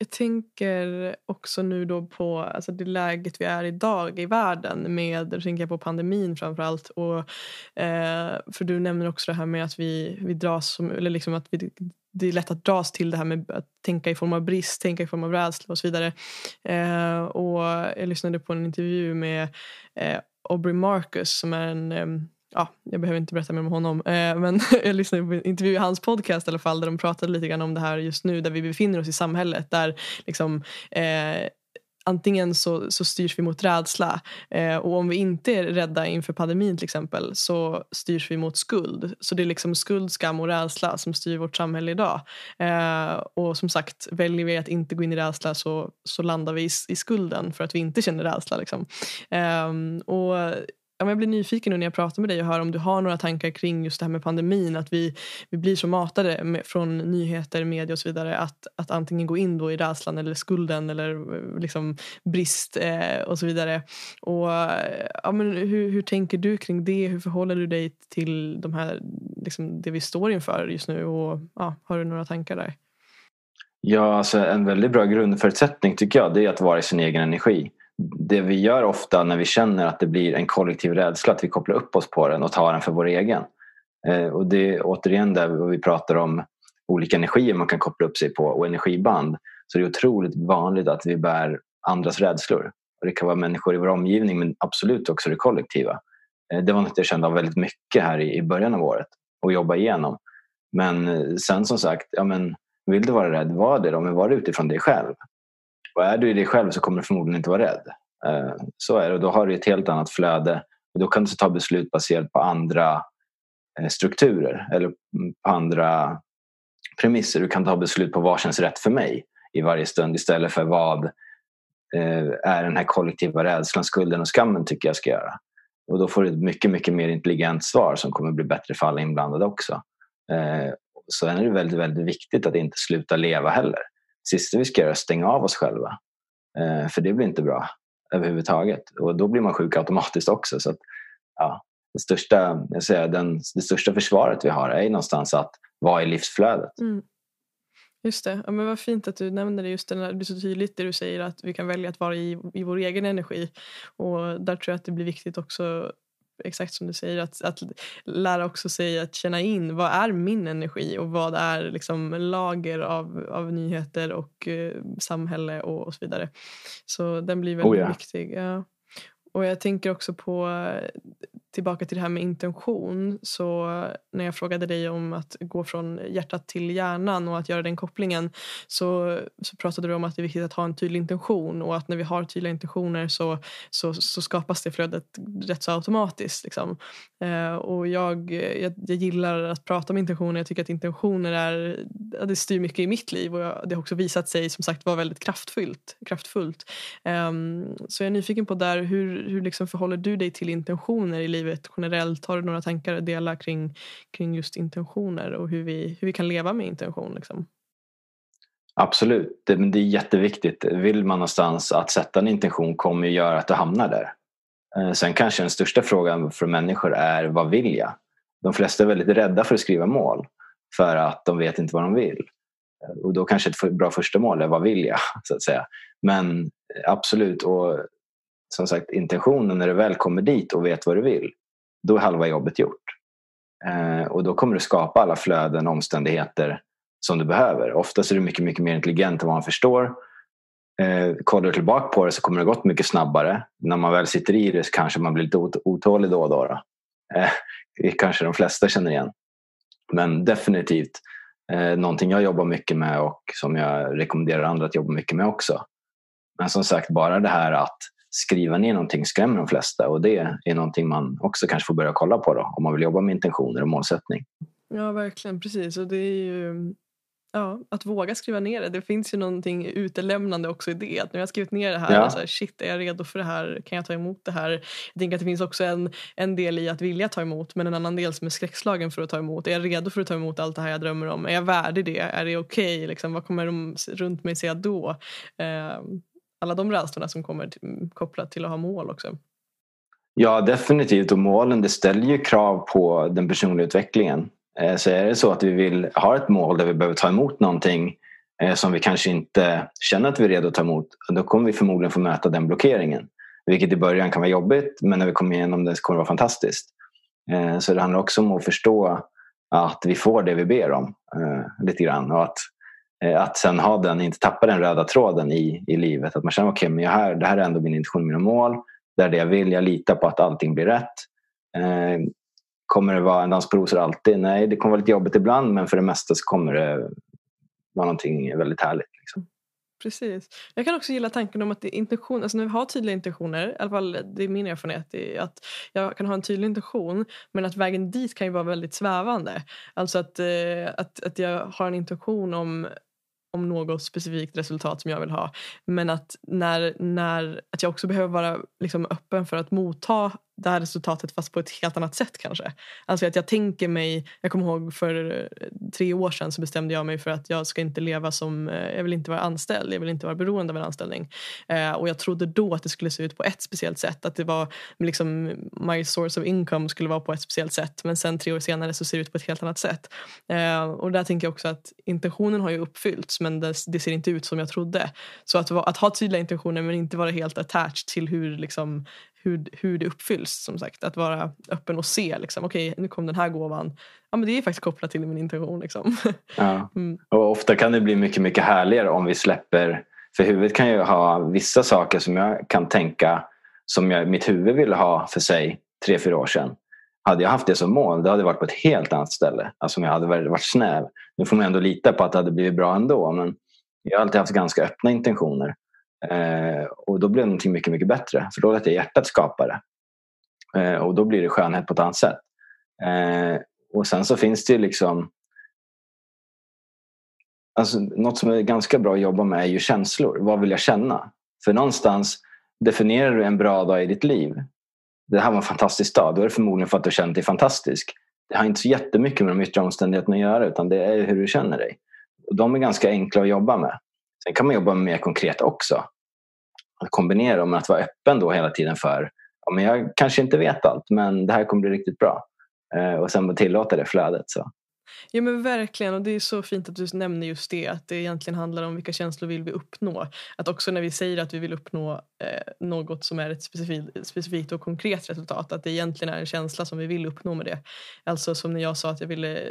jag tänker också nu då på alltså det läget vi är idag i världen. Med, då tänker jag på pandemin framför allt. Och, eh, för du nämner också det här med att vi, vi dras som, eller liksom att vi, det är lätt att dras till det här med att tänka i form av brist, tänka i form av rädsla och så vidare. Eh, och jag lyssnade på en intervju med eh, Aubrey Marcus som är en ehm, ja, jag behöver inte berätta mer om honom. Eh, men <laughs> jag lyssnade på en intervju i hans podcast i alla fall där de pratade lite grann om det här just nu där vi befinner oss i samhället. Där liksom, eh, antingen så, så styrs vi mot rädsla eh, och om vi inte är rädda inför pandemin till exempel så styrs vi mot skuld. Så det är liksom skuld, skam och rädsla som styr vårt samhälle idag. Eh, och som sagt, väljer vi att inte gå in i rädsla så, så landar vi i, i skulden för att vi inte känner rädsla. Liksom. Eh, och jag blir nyfiken nu när jag pratar med dig och hör om du har några tankar kring just det här med pandemin. Att vi, vi blir så matade med, från nyheter, media och så vidare att, att antingen gå in då i rädslan eller skulden eller eh, liksom brist eh, och så vidare. Och, eh, ja, men hur, hur tänker du kring det? Hur förhåller du dig till de här, liksom det vi står inför just nu? Och, ja, har du några tankar där? Ja, alltså en väldigt bra grundförutsättning tycker jag det är att vara i sin egen energi det vi gör ofta när vi känner att det blir en kollektiv rädsla att vi kopplar upp oss på den och tar den för vår egen. Eh, och det är återigen där vi pratar om olika energier man kan koppla upp sig på och energiband. Så det är otroligt vanligt att vi bär andras rädslor. Och det kan vara människor i vår omgivning men absolut också det kollektiva. Eh, det var något jag kände av väldigt mycket här i början av året och jobba igenom. Men eh, sen som sagt, ja, men, vill du vara rädd, var det då, men var det utifrån dig själv. Och är du i dig själv så kommer du förmodligen inte vara rädd. Eh, så är det och då har du ett helt annat flöde. Och då kan du ta beslut baserat på andra eh, strukturer eller mm, på andra premisser. Du kan ta beslut på vad känns rätt för mig i varje stund istället för vad eh, är den här kollektiva rädslan, skulden och skammen tycker jag ska göra. Och då får du ett mycket, mycket mer intelligent svar som kommer bli bättre för alla inblandade också. Sen är det väldigt, väldigt viktigt att inte sluta leva heller sista vi ska göra är att stänga av oss själva. Eh, för det blir inte bra överhuvudtaget. Och då blir man sjuk automatiskt också. Så att, ja, det, största, jag säger, den, det största försvaret vi har är någonstans att vara i livsflödet. Mm. Just det. Ja, men vad fint att du nämner det. Just det, det är så tydligt det du säger att vi kan välja att vara i, i vår egen energi. Och där tror jag att det blir viktigt också exakt som du säger, att, att lära också sig att känna in vad är min energi och vad är liksom lager av, av nyheter och eh, samhälle och, och, så vidare. Så den blir väldigt oh ja. viktig. Ja. Och jag tänker också på, tillbaka till det här med intention. Så när jag frågade dig om att gå från hjärtat till hjärnan och att göra den kopplingen så, så pratade du om att det är viktigt att ha en tydlig intention och att när vi har tydliga intentioner så, så, så skapas det flödet rätt så automatiskt. Liksom. Eh, och jag, jag, jag, gillar att prata om intentioner. Jag tycker att intentioner är, det styr mycket i mitt liv och jag, det har också visat sig som sagt vara väldigt kraftfullt. kraftfullt. Eh, så jag är nyfiken på där hur hur, liksom förhåller du dig till intentioner i livet generellt? Har du några tankar att dela kring, kring just intentioner och hur vi, hur vi kan leva med intention? Liksom? Absolut, det, det är jätteviktigt. Vill man någonstans att sätta en intention kommer ju göra att du hamnar där. Eh, sen kanske den största frågan för människor är vad vill jag? De flesta är väldigt rädda för att skriva mål för att de vet inte vad de vill. Eh, och då kanske ett bra första mål är vad vill jag? <laughs> så att säga. Men eh, absolut, och som sagt intentionen när du väl kommer dit och vet vad du vill, då är halva jobbet gjort. Eh, och då kommer du skapa alla flöden och omständigheter som du behöver. Oftast är du mycket, mycket mer intelligent än vad man förstår. Eh, kollar du tillbaka på det så kommer det gått mycket snabbare. När man väl sitter i det så kanske man blir lite otålig då och då. då. Eh, det kanske de flesta känner igen. Men definitivt eh, någonting jag jobbar mycket med och som jag rekommenderar andra att jobba mycket med också. Men som sagt, bara det här att skriva ner någonting skrämmer de flesta och det är någonting man också kanske får börja kolla på då, om man vill jobba med intentioner och målsättning. Ja, verkligen. Precis. Och det är ju, ja, att våga skriva ner det. Det finns ju någonting utelämnande också i det. Att när jag har skrivit ner det här, ja. så här, shit, är jag redo för det här? Kan jag ta emot det här? Jag tänker att det finns också en, en del i att vilja ta emot men en annan del som är skräckslagen för att ta emot. Är jag redo för att ta emot allt det här jag drömmer om? Är jag värdig det? Är det okej? Okay? Liksom, vad kommer de runt mig säga då? Eh, alla de rädslorna som kommer till, kopplat till att ha mål också. Ja definitivt och målen det ställer ju krav på den personliga utvecklingen. Eh, så är det så att vi vill ha ett mål där vi behöver ta emot någonting eh, som vi kanske inte känner att vi är redo att ta emot då kommer vi förmodligen få möta den blockeringen. Vilket i början kan vara jobbigt men när vi kommer igenom det så kommer det vara fantastiskt. Eh, så det handlar också om att förstå att vi får det vi ber om lite grann och att Eh, att sen ha den, inte tappa den röda tråden i, i livet. Att man känner okej, okay, det här är ändå min intention, mina mål. Det är det jag vill, jag litar på att allting blir rätt. Eh, kommer det vara en dans på rosor alltid? Nej, det kommer vara lite jobbigt ibland men för det mesta så kommer det vara någonting väldigt härligt. Liksom. Precis. Jag kan också gilla tanken om att intention, alltså när vi har tydliga intentioner, i alla fall det är min erfarenhet, är att jag kan ha en tydlig intention men att vägen dit kan ju vara väldigt svävande. Alltså att, eh, att, att jag har en intention om om något specifikt resultat som jag vill ha. Men att, när, när, att jag också behöver vara liksom öppen för att motta det här resultatet fast på ett helt annat sätt kanske. Alltså att jag tänker mig, jag kommer ihåg för eh, tre år sedan så bestämde jag mig för att jag ska inte leva som, eh, jag vill inte vara anställd, jag vill inte vara beroende av en anställning. Eh, och jag trodde då att det skulle se ut på ett speciellt sätt, att det var liksom my source of income skulle vara på ett speciellt sätt men sen tre år senare så ser det ut på ett helt annat sätt. Eh, och där tänker jag också att intentionen har ju uppfyllts men det, det ser inte ut som jag trodde. Så att, att ha tydliga intentioner men inte vara helt attached till hur liksom, hur, hur det uppfylls. som sagt. Att vara öppen och se. Liksom, Okej, okay, nu kom den här gåvan. Ja, men det är faktiskt kopplat till min intention. Liksom. Ja. <laughs> Mm. Och ofta kan det bli mycket, mycket härligare om vi släpper... För huvudet kan ju ha vissa saker som jag kan tänka som jag, mitt huvud ville ha för sig tre, fyra år sedan. Hade jag haft det som mål, det hade varit på ett helt annat ställe. Alltså om jag hade varit snäv. Nu får man ändå lita på att det hade blivit bra ändå. Men jag har alltid haft ganska öppna intentioner. Eh, och då blir det någonting mycket, mycket bättre. För då lät jag hjärtat skapa det. Eh, och då blir det skönhet på ett annat sätt. Eh, och sen så finns det ju liksom Alltså, något som är ganska bra att jobba med är ju känslor. Vad vill jag känna? För någonstans definierar du en bra dag i ditt liv. Det här var en fantastisk dag. Då är det förmodligen för att du känner dig fantastisk. Det har inte så jättemycket med de yttre omständigheterna att göra utan det är hur du känner dig. Och de är ganska enkla att jobba med. Sen kan man jobba mer konkret också. Att kombinera med att vara öppen då hela tiden för ja, men jag kanske inte vet allt men det här kommer bli riktigt bra. Eh, och sen tillåta det flödet. Så. Ja men verkligen och det är så fint att du nämner just det att det egentligen handlar om vilka känslor vill vi uppnå. Att också när vi säger att vi vill uppnå eh, något som är ett specifikt, specifikt och konkret resultat att det egentligen är en känsla som vi vill uppnå med det. Alltså som när jag sa att jag, ville,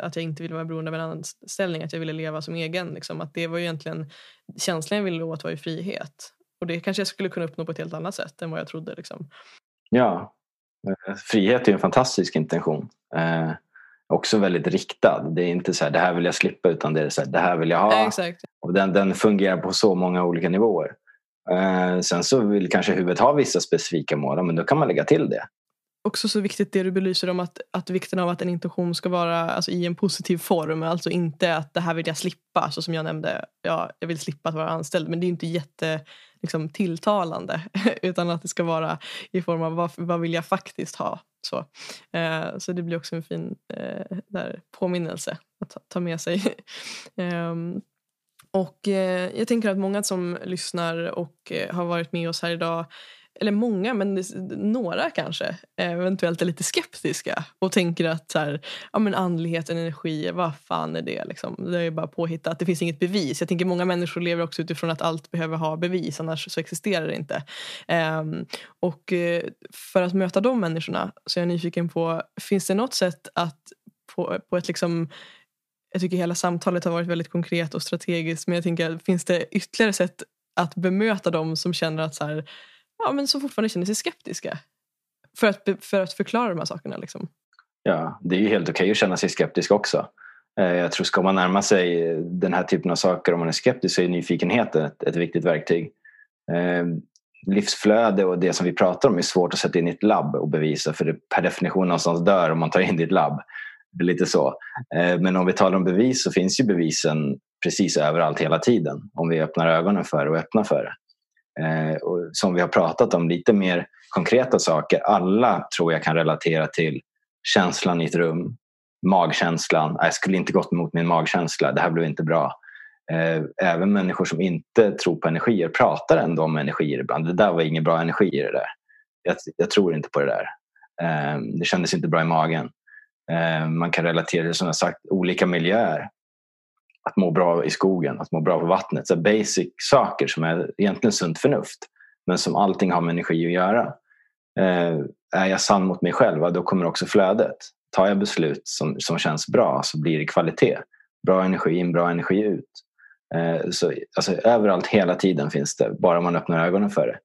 att jag inte ville vara beroende av en anställning, att jag ville leva som egen. Liksom, att det var egentligen känslan jag ville åt var ju frihet. Och det kanske jag skulle kunna uppnå på ett helt annat sätt än vad jag trodde. Liksom. Ja, eh, frihet är en fantastisk intention. Eh också väldigt riktad. Det är inte så här, det här vill jag slippa utan det är så här, det här vill jag ha. Exakt. Och den, den fungerar på så många olika nivåer. Eh, sen så vill kanske huvudet ha vissa specifika mål, men då kan man lägga till det. Också så viktigt det du belyser om att, att vikten av att en intention ska vara alltså, i en positiv form. Alltså inte att det här vill jag slippa, så som jag nämnde. Ja, jag vill slippa att vara anställd, men det är inte jätte liksom, tilltalande. <laughs> Utan att det ska vara i form av vad, vad vill jag faktiskt ha. Så, eh, så det blir också en fin eh, där påminnelse att ta, ta med sig. <laughs> Ehm, och eh, jag tänker att många som lyssnar och eh, har varit med oss här idag eller många, men några kanske eh, eventuellt är lite skeptiska och tänker att så här, ja, men andlighet, energi, vad fan är det? Liksom? Det är bara påhittat, det finns inget bevis. Jag tänker Många människor lever också utifrån att allt behöver ha bevis, annars så existerar det inte. Um, och eh, för att möta de människorna så är jag nyfiken på, finns det något sätt att på, på ett liksom jag tycker hela samtalet har varit väldigt konkret och strategiskt men jag tänker, finns det ytterligare sätt att bemöta dem som känner att så här, ja, men som fortfarande känner sig skeptiska. För att, för att förklara de här sakerna. Liksom. Ja, det är ju helt okej att känna sig skeptisk också. Eh, jag tror ska man närma sig den här typen av saker om man är skeptisk så är nyfikenhet ett, ett viktigt verktyg. Eh, livsflöde och det som vi pratar om är svårt att sätta in i ett labb och bevisa för det per definition någonstans dör om man tar in det i ett labb. Lite så. Eh, men om vi talar om bevis så finns ju bevisen precis överallt hela tiden om vi öppnar ögonen för det och öppnar för det. Eh, och som vi har pratat om, lite mer konkreta saker. Alla tror jag kan relatera till känslan i ett rum, magkänslan. Jag skulle inte gått emot min magkänsla, det här blev inte bra. Eh, även människor som inte tror på energier pratar ändå om energier ibland. Det där var ingen bra energi i det där. Jag, jag tror inte på det där. Eh, det kändes inte bra i magen. Eh, man kan relatera till som jag sagt, olika miljöer att må bra i skogen, att må bra på vattnet. Så basic saker som är egentligen sunt förnuft men som allting har med energi att göra. Eh, är jag sann mot mig själv, då kommer också flödet. Tar jag beslut som, som känns bra så blir det kvalitet. Bra energi in, bra energi ut. Eh, så, alltså, överallt, hela tiden finns det, bara man öppnar ögonen för det.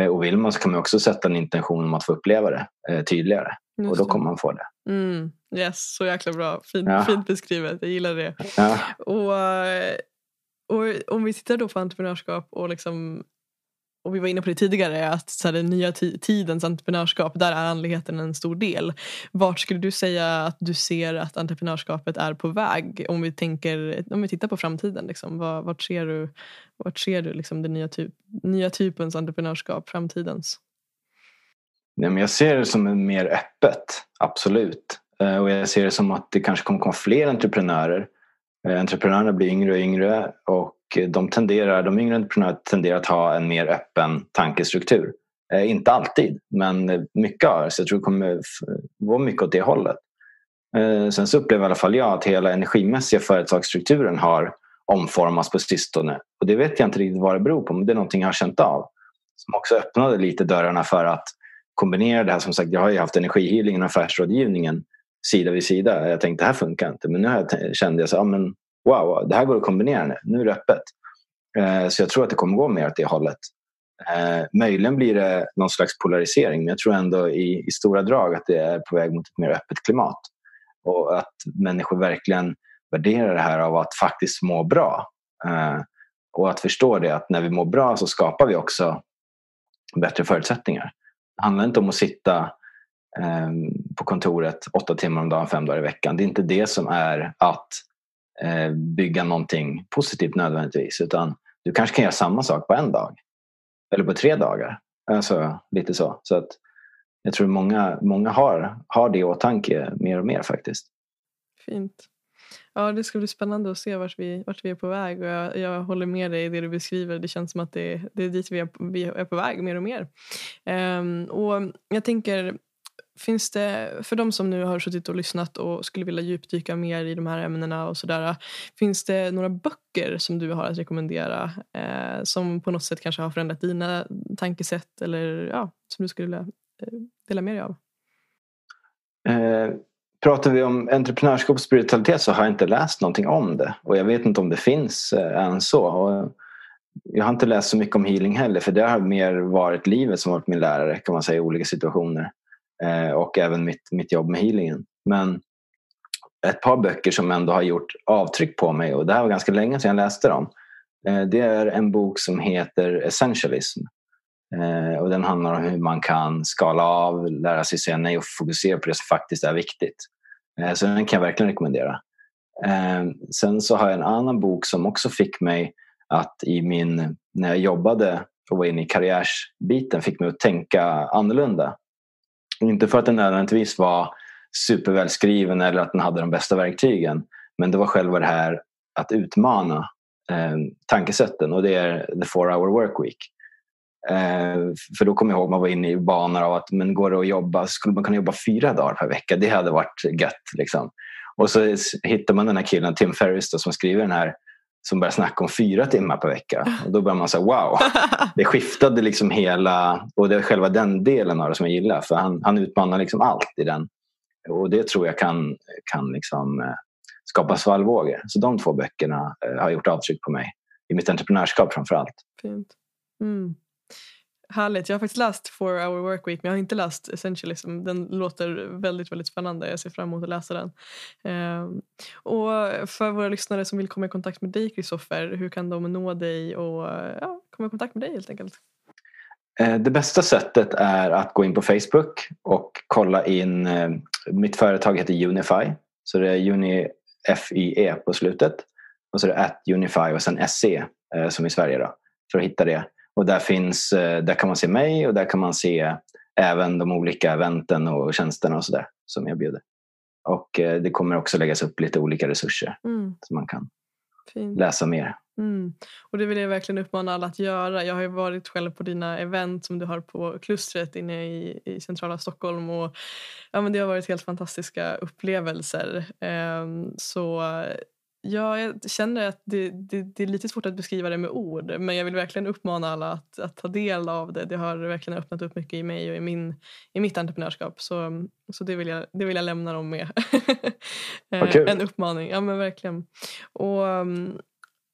Eh, och vill man så kan man också sätta en intention om att få uppleva det eh, tydligare. Just och då kommer man få det. Mm, yes, så jäkla bra. Fin, ja. Fint beskrivet. Jag gillar det. Ja. Och, och om vi tittar då på entreprenörskap och liksom och vi var inne på det tidigare, att så här, den nya tidens entreprenörskap, där är andligheten en stor del. Vart skulle du säga att du ser att entreprenörskapet är på väg? Om vi, tänker, om vi tittar på framtiden, liksom, vart ser du, vart ser du liksom, den nya, typ, nya typens entreprenörskap, framtidens? Nej, men jag ser det som mer öppet, absolut. Eh, och jag ser det som att det kanske kommer komma fler entreprenörer. Eh, entreprenörerna blir yngre och yngre och de, tenderar, de yngre entreprenörerna tenderar att ha en mer öppen tankestruktur. Eh, inte alltid, men mycket av det. Så jag tror det kommer vara mycket åt det hållet. Sen så upplever i alla fall jag att hela energimässiga företagsstrukturen har omformats på sistone. Och det vet jag inte riktigt vad det beror på, men det är någonting jag har känt av. Som också öppnade lite dörrarna för att kombinera det här. Som sagt, jag har ju haft energihealingen och affärsrådgivningen sida vid sida. Jag tänkte det här funkar inte. Men nu jag, kände jag så, ah, men, wow, det här går att kombinera nu. Nu är det öppet. Eh, så jag tror att det kommer gå mer åt det hållet. Eh, möjligen blir det någon slags polarisering men jag tror ändå i, i stora drag att det är på väg mot ett mer öppet klimat. Och att människor verkligen värderar det här av att faktiskt må bra. Eh, och att förstå det att när vi mår bra så skapar vi också bättre förutsättningar. Det handlar inte om att sitta Ehm, på kontoret åtta timmar om dagen, fem dagar i veckan. Det är inte det som är att eh, bygga någonting positivt nödvändigtvis. Utan du kanske kan göra samma sak på en dag. Eller på tre dagar. Alltså lite så. så att jag tror många, många har, har det i åtanke mer och mer faktiskt. Fint. Ja, det ska bli spännande att se vart vi, vart vi är på väg. Och jag, jag håller med dig i det du beskriver. Det känns som att det, det är dit vi är, vi är på väg mer och mer. Um, och jag tänker finns det, för de som nu har suttit och lyssnat och skulle vilja djupdyka mer i de här ämnena och sådär. Finns det några böcker som du har att rekommendera eh, som på något sätt kanske har förändrat dina tankesätt eller ja, som du skulle vilja eh, dela med dig av? Eh, pratar vi om entreprenörskap och spiritualitet så har jag inte läst någonting om det. Och jag vet inte om det finns eh, än så. Och jag har inte läst så mycket om healing heller för det har mer varit livet som varit min lärare kan man säga i olika situationer. Eh, och även mitt, mitt jobb med healingen. Men ett par böcker som ändå har gjort avtryck på mig och det här var ganska länge sedan jag läste dem. Eh, det är en bok som heter Essentialism. Eh, och den handlar om hur man kan skala av, lära sig säga nej och fokusera på det som faktiskt är viktigt. Eh, så den kan jag verkligen rekommendera. Eh, sen så har jag en annan bok som också fick mig att i min, när jag jobbade och var inne i karriärsbiten fick mig att tänka annorlunda. Inte för att den nödvändigtvis var supervälskriven eller att den hade de bästa verktygen. Men det var själva det här att utmana eh, tankesätten och det är the four hour work week. Eh, för då kommer jag ihåg man var inne i banor av att men går det att jobba, skulle man kunna jobba fyra dagar per vecka? Det hade varit gött. Liksom. Och så hittar man den här killen, Tim Ferriss, då, som skriver den här som började snacka om fyra timmar per vecka. <laughs> Och då börjar man säga wow. <laughs> Det skiftade liksom hela, och det är själva den delen av det som jag gillar. För han, han utmanar liksom allt i den. Och det tror jag kan, kan liksom, eh, skapa svallvågor. Så de två böckerna eh, har gjort avtryck på mig. I mitt entreprenörskap framför allt. Fint. Mm. Härligt. Jag har faktiskt läst Four Hour Work Week men jag har inte läst Essentialism. Liksom. Den låter väldigt väldigt spännande. Jag ser fram emot att läsa den. Eh, och för våra lyssnare som vill komma i kontakt med dig Kristoffer, hur kan de nå dig och ja, komma i kontakt med dig helt enkelt? Eh, det bästa sättet är att gå in på Facebook och kolla in, eh, mitt företag heter Unify. Så det är Unify-E på slutet. Och så är det at Unify och sen SE eh, som i Sverige då, för att hitta det. Och där, finns, eh, där kan man se mig och där kan man se även de olika eventen och tjänsterna och sådär som jag bjuder. Och eh, det kommer också läggas upp lite olika resurser mm. så man kan Fint. läsa mer. Mm. Och det vill jag verkligen uppmana alla att göra. Jag har ju varit själv på dina event som du har på klustret inne i, i centrala Stockholm. Och, ja, men det har varit helt fantastiska upplevelser. Um, så Ja, jag känner att det, det, det, är lite svårt att beskriva det med ord men jag vill verkligen uppmana alla att, att ta del av det. Det har verkligen öppnat upp mycket i mig och i, min, i mitt entreprenörskap. Så, så det, vill jag, det vill jag lämna dem med. <laughs> en uppmaning. Ja, men verkligen. Och,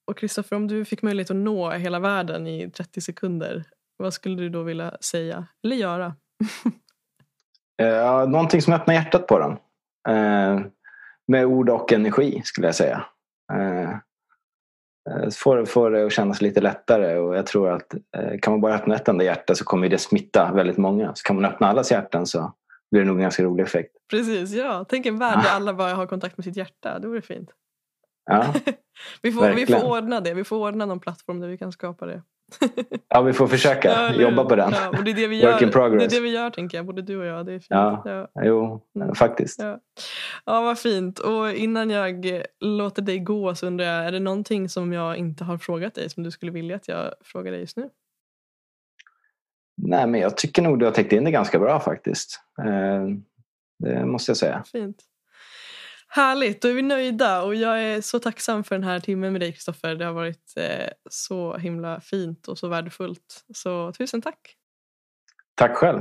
och Kristoffer, om du fick möjlighet att nå hela världen i 30 sekunder vad skulle du då vilja säga eller göra? <laughs> uh, någonting som öppnar hjärtat på dem. Uh, med ord och energi skulle jag säga. Eh, eh, får, får det att kännas lite lättare och jag tror att eh, kan man bara öppna ett enda hjärta så kommer det smitta väldigt många. Så kan man öppna allas hjärtan så blir det nog en ganska rolig effekt. Precis, ja. Tänk en värld där alla bara har kontakt med sitt hjärta. Det vore fint. Ja, <laughs> vi, får, vi får ordna det. Vi får ordna någon plattform där vi kan skapa det. <laughs> ja, vi får försöka ja, jobba på den. Ja, och det, är det, vi gör, det är det vi gör, tänker jag. Både du och jag. Det är fint. Ja, ja. Jo, mm. faktiskt. Ja. ja, vad fint. Och innan jag låter dig gå så undrar jag, är det någonting som jag inte har frågat dig som du skulle vilja att jag frågar dig just nu? Nej, men jag tycker nog du har täckt in det ganska bra faktiskt. Eh, det måste jag säga. Fint. Härligt, då är vi nöjda och jag är så tacksam för den här timmen med dig Kristoffer. Det har varit eh, så himla fint och så värdefullt. Så tusen tack. Tack själv.